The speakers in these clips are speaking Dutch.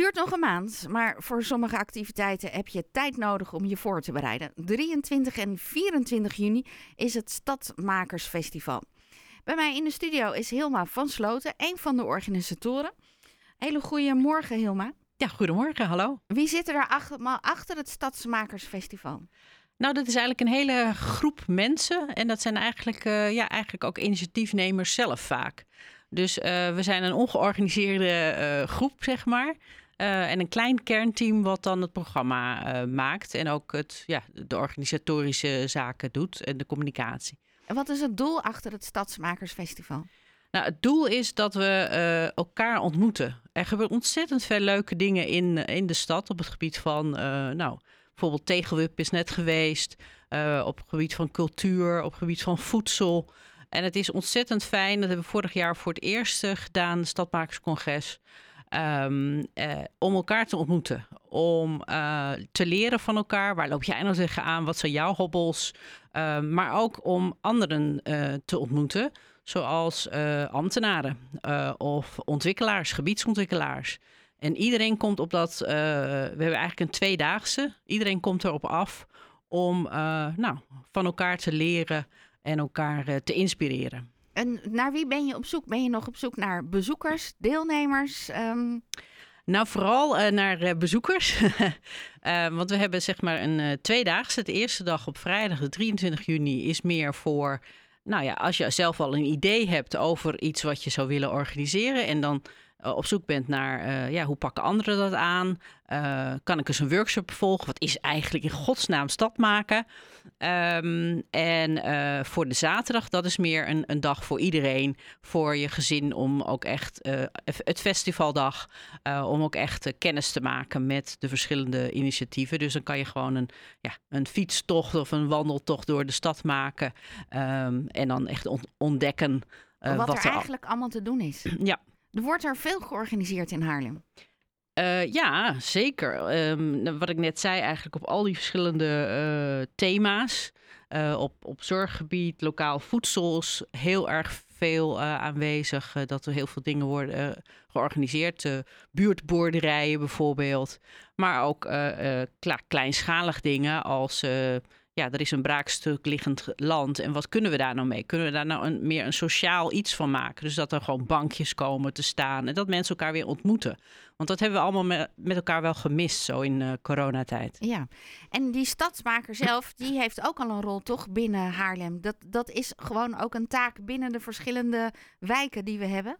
duurt nog een maand, maar voor sommige activiteiten heb je tijd nodig om je voor te bereiden. 23 en 24 juni is het Stadmakersfestival. Bij mij in de studio is Hilma van Sloten, een van de organisatoren. Hele goede morgen, Hilma. Ja, goedemorgen, hallo. Wie zit er daar achter, achter het Stadsmakersfestival? Nou, dat is eigenlijk een hele groep mensen. En dat zijn eigenlijk, uh, ja, eigenlijk ook initiatiefnemers zelf vaak. Dus uh, we zijn een ongeorganiseerde uh, groep, zeg maar. En een klein kernteam wat dan het programma maakt. En ook het, ja, de organisatorische zaken doet en de communicatie. En wat is het doel achter het Stadsmakersfestival? Nou, het doel is dat we uh, elkaar ontmoeten. Er gebeuren ontzettend veel leuke dingen in, in de stad op het gebied van, nou, bijvoorbeeld Tegelwip is net geweest, op het gebied van cultuur, op het gebied van voedsel. En het is ontzettend fijn, dat hebben we vorig jaar voor het eerst gedaan, het Stadmakerscongres. Um, om elkaar te ontmoeten. Om uh, te leren van elkaar. Waar loop jij nou tegen aan? Wat zijn jouw hobbels? Uh, maar ook om anderen uh, te ontmoeten. Zoals ambtenaren of ontwikkelaars, gebiedsontwikkelaars. En iedereen komt op dat. we hebben eigenlijk een tweedaagse. Iedereen komt erop af om nou, van elkaar te leren en elkaar te inspireren. En naar wie ben je op zoek? Ben je nog op zoek naar bezoekers, deelnemers? Um... Nou, vooral uh, naar uh, bezoekers. uh, want we hebben zeg maar een tweedaagse. De eerste dag op vrijdag, de 23 juni, is meer voor. Nou ja, als je zelf al een idee hebt over iets wat je zou willen organiseren. En dan op zoek bent naar uh, ja, hoe pakken anderen dat aan? Uh, kan ik eens een workshop volgen? Wat is eigenlijk in godsnaam stad maken? Um, en voor de zaterdag, dat is meer een, een, dag voor iedereen, voor je gezin, om ook echt het festivaldag, om ook echt kennis te maken met de verschillende initiatieven. Dus dan kan je gewoon een, ja, een fietstocht of een wandeltocht door de stad maken um, en dan echt ontdekken. wat, wat, er eigenlijk allemaal te doen is. Ja, er wordt er veel georganiseerd in Haarlem. Uh, ja, zeker. Um, wat ik net zei, eigenlijk op al die verschillende uh, thema's. Uh, op, op zorggebied, lokaal voedsels, heel erg veel aanwezig. dat er heel veel dingen worden georganiseerd. buurtboerderijen bijvoorbeeld. Maar ook kleinschalig dingen als ja, er is een braakstuk liggend land. En wat kunnen we daar nou mee? Kunnen we daar nou een, meer een sociaal iets van maken? Dus dat er gewoon bankjes komen te staan en dat mensen elkaar weer ontmoeten. Want dat hebben we allemaal met, met elkaar wel gemist, zo in uh, coronatijd. Ja, en die stadsmaker zelf, die heeft ook al een rol toch binnen Haarlem. Dat, dat is gewoon ook een taak binnen de verschillende wijken die we hebben.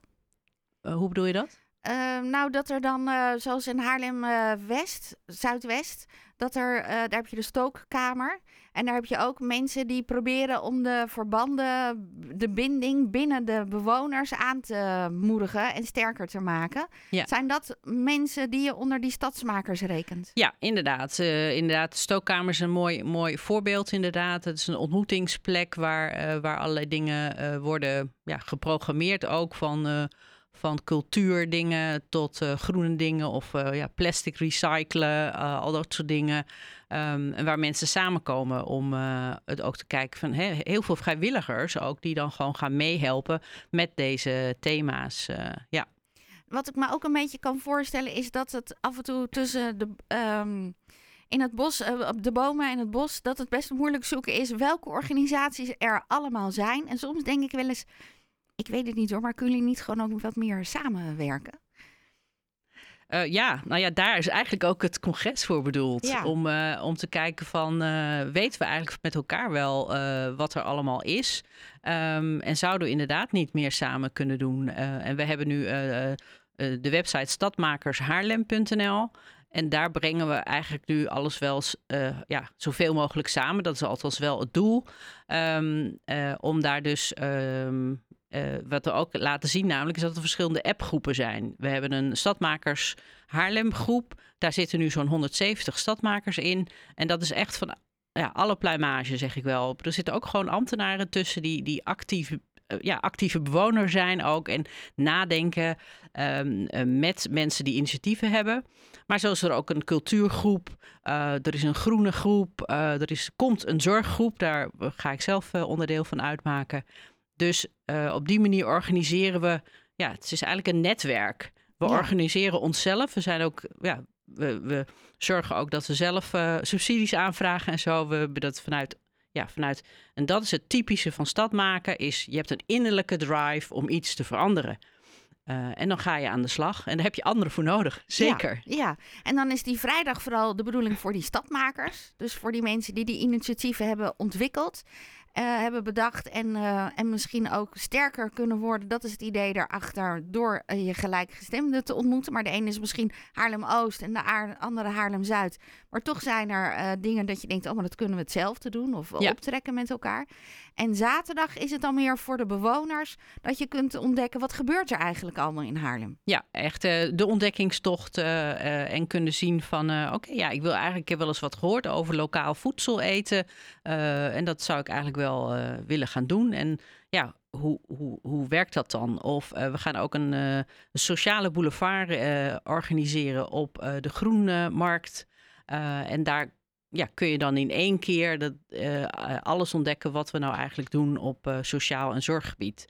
Uh, hoe bedoel je dat? Uh, nou, dat er dan, uh, zoals in Haarlem-West, Zuidwest, dat er, daar heb je de stookkamer. En daar heb je ook mensen die proberen om de verbanden, de binding binnen de bewoners aan te moedigen en sterker te maken. Zijn dat mensen die je onder die stadsmakers rekent? Ja, inderdaad. Uh, inderdaad, de stookkamer is een mooi, mooi voorbeeld inderdaad. Het is een ontmoetingsplek waar, uh, waar allerlei dingen uh, worden ja, geprogrammeerd ook van van cultuurdingen tot uh, groene dingen of uh, ja, plastic recyclen, uh, al dat soort dingen. Um, en waar mensen samenkomen om het ook te kijken van he, heel veel vrijwilligers ook die dan gewoon gaan meehelpen met deze thema's. ja. Wat ik me ook een beetje kan voorstellen is dat het af en toe tussen de. Um in het bos, op de bomen in het bos, dat het best moeilijk zoeken is welke organisaties er allemaal zijn. En soms denk ik wel eens, ik weet het niet hoor, maar kunnen jullie niet gewoon ook wat meer samenwerken? Uh, ja, nou ja, daar is eigenlijk ook het congres voor bedoeld. Ja. Om, uh, om te kijken van, uh, weten we eigenlijk met elkaar wel wat er allemaal is? Um, en zouden we inderdaad niet meer samen kunnen doen? en we hebben nu de website stadmakershaarlem.nl. En daar brengen we eigenlijk nu alles wel ja, zoveel mogelijk samen. Dat is althans wel het doel. Um, om daar dus... Um, uh, wat we ook laten zien namelijk is dat er verschillende appgroepen zijn. We hebben een stadmakers Haarlem groep. Daar zitten nu zo'n 170 stadmakers in. En dat is echt van ja, alle pluimage, zeg ik wel. Er zitten ook gewoon ambtenaren tussen die, die actieve, uh, ja, actieve bewoner zijn ook. En nadenken um, uh, met mensen die initiatieven hebben. Maar zo is er ook een cultuurgroep. er is een groene groep. er is, komt een zorggroep. Daar ga ik zelf onderdeel van uitmaken. Dus uh, op die manier organiseren we, ja, het is eigenlijk een netwerk We organiseren onszelf. We zijn ook, ja, we, we zorgen ook dat we zelf uh, subsidies aanvragen en zo. We hebben dat vanuit, ja, vanuit. En dat is het typische van stad maken: is je hebt een innerlijke drive om iets te veranderen. Uh, en dan ga je aan de slag. En daar heb je anderen voor nodig. Zeker. Ja, ja, en dan is die vrijdag vooral de bedoeling voor die stadmakers. Dus voor die mensen die die initiatieven hebben ontwikkeld. Uh, hebben bedacht en, uh, en misschien ook sterker kunnen worden. Dat is het idee daarachter door uh, je gelijkgestemden te ontmoeten. Maar de ene is misschien Haarlem-Oost en de andere Haarlem-Zuid. Maar toch zijn er dingen dat je denkt, oh maar dat kunnen we hetzelfde doen of ja. optrekken met elkaar. En zaterdag is het dan meer voor de bewoners dat je kunt ontdekken wat gebeurt er eigenlijk allemaal in Haarlem. Ja, echt de ontdekkingstocht en kunnen zien van oké, ja, ik wil eigenlijk, ik heb wel eens wat gehoord over lokaal voedsel eten. en dat zou ik eigenlijk wel uh, willen gaan doen. En ja, hoe, hoe, hoe werkt dat dan? Of uh, we gaan ook een, een sociale boulevard organiseren op de Groenmarkt. en daar ja, kun je dan in één keer dat, alles ontdekken wat we nou eigenlijk doen op sociaal en zorggebied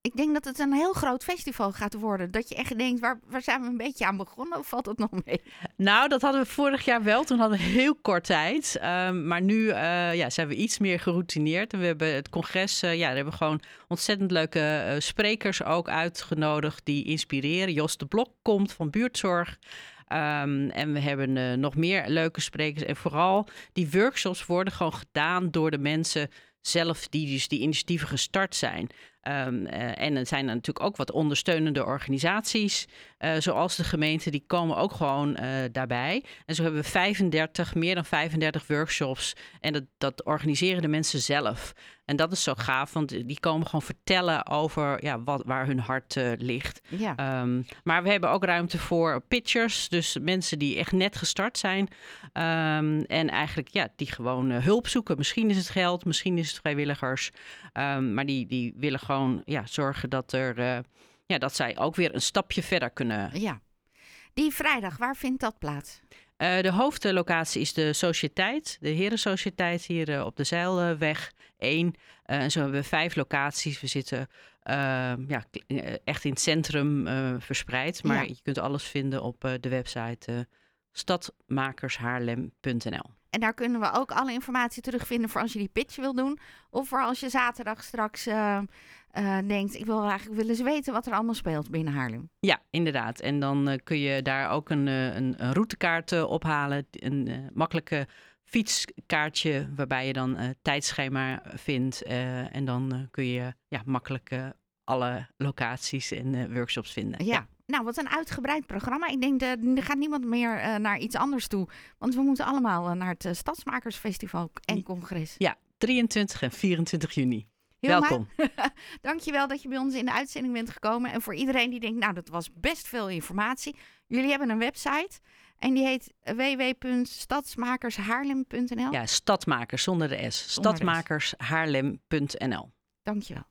ik denk dat het een heel groot festival gaat worden. Dat je echt denkt, waar, waar zijn we een beetje aan begonnen? Of valt het nog mee? Nou, dat hadden we vorig jaar wel. Toen hadden we heel kort tijd. Um, maar nu uh, ja, zijn we iets meer geroutineerd. We hebben het congres, uh, ja, daar hebben we gewoon ontzettend leuke uh, sprekers ook uitgenodigd die inspireren. Jos de Blok komt van buurtzorg. Um, en we hebben nog meer leuke sprekers. En vooral die workshops worden gewoon gedaan door de mensen zelf die dus die initiatieven gestart zijn. Um, uh, en er zijn er natuurlijk ook wat ondersteunende organisaties, uh, zoals de gemeente, die komen ook gewoon uh, daarbij. En zo hebben we 35, meer dan 35 workshops. En dat, dat organiseren de mensen zelf. En dat is zo gaaf, want die komen gewoon vertellen over ja, wat, waar hun hart uh, ligt. Ja. Um, maar we hebben ook ruimte voor pitchers, dus mensen die echt net gestart zijn. Um, en eigenlijk ja, die gewoon uh, hulp zoeken. Misschien is het geld, misschien is het vrijwilligers. Um, maar die, die willen gewoon ja, zorgen dat, er, uh, ja, dat zij ook weer een stapje verder kunnen. Ja. Die vrijdag, waar vindt dat plaats? Uh, de hoofdlocatie is de Sociëteit, de Herensociëteit hier uh, op de Zeilweg 1. Uh, en zo hebben we vijf locaties. We zitten ja, echt in het centrum verspreid. Maar ja. je kunt alles vinden op de website stadmakershaarlem.nl. En daar kunnen we ook alle informatie terugvinden voor als je die pitch wil doen. Of voor als je zaterdag straks uh, uh, denkt, ik wil eigenlijk willen eens weten wat er allemaal speelt binnen Haarlem. Ja, inderdaad. En dan uh, kun je daar ook een, een, een routekaart ophalen. Een makkelijke fietskaartje waarbij je dan tijdschema vindt. en dan kun je ja, makkelijk alle locaties en workshops vinden. ja. Nou, wat een uitgebreid programma. Ik denk, dat er gaat niemand meer uh, naar iets anders toe. Want we moeten allemaal uh, naar het uh, Stadsmakersfestival en congres. Ja, 23 en 24 juni. Heel Welkom. Dankjewel dat je bij ons in de uitzending bent gekomen. En voor iedereen die denkt, nou, dat was best veel informatie. Jullie hebben een website en die heet www.stadsmakershaarlem.nl. Ja, stadmakers zonder de S. Stadmakershaarlem.nl. Dankjewel.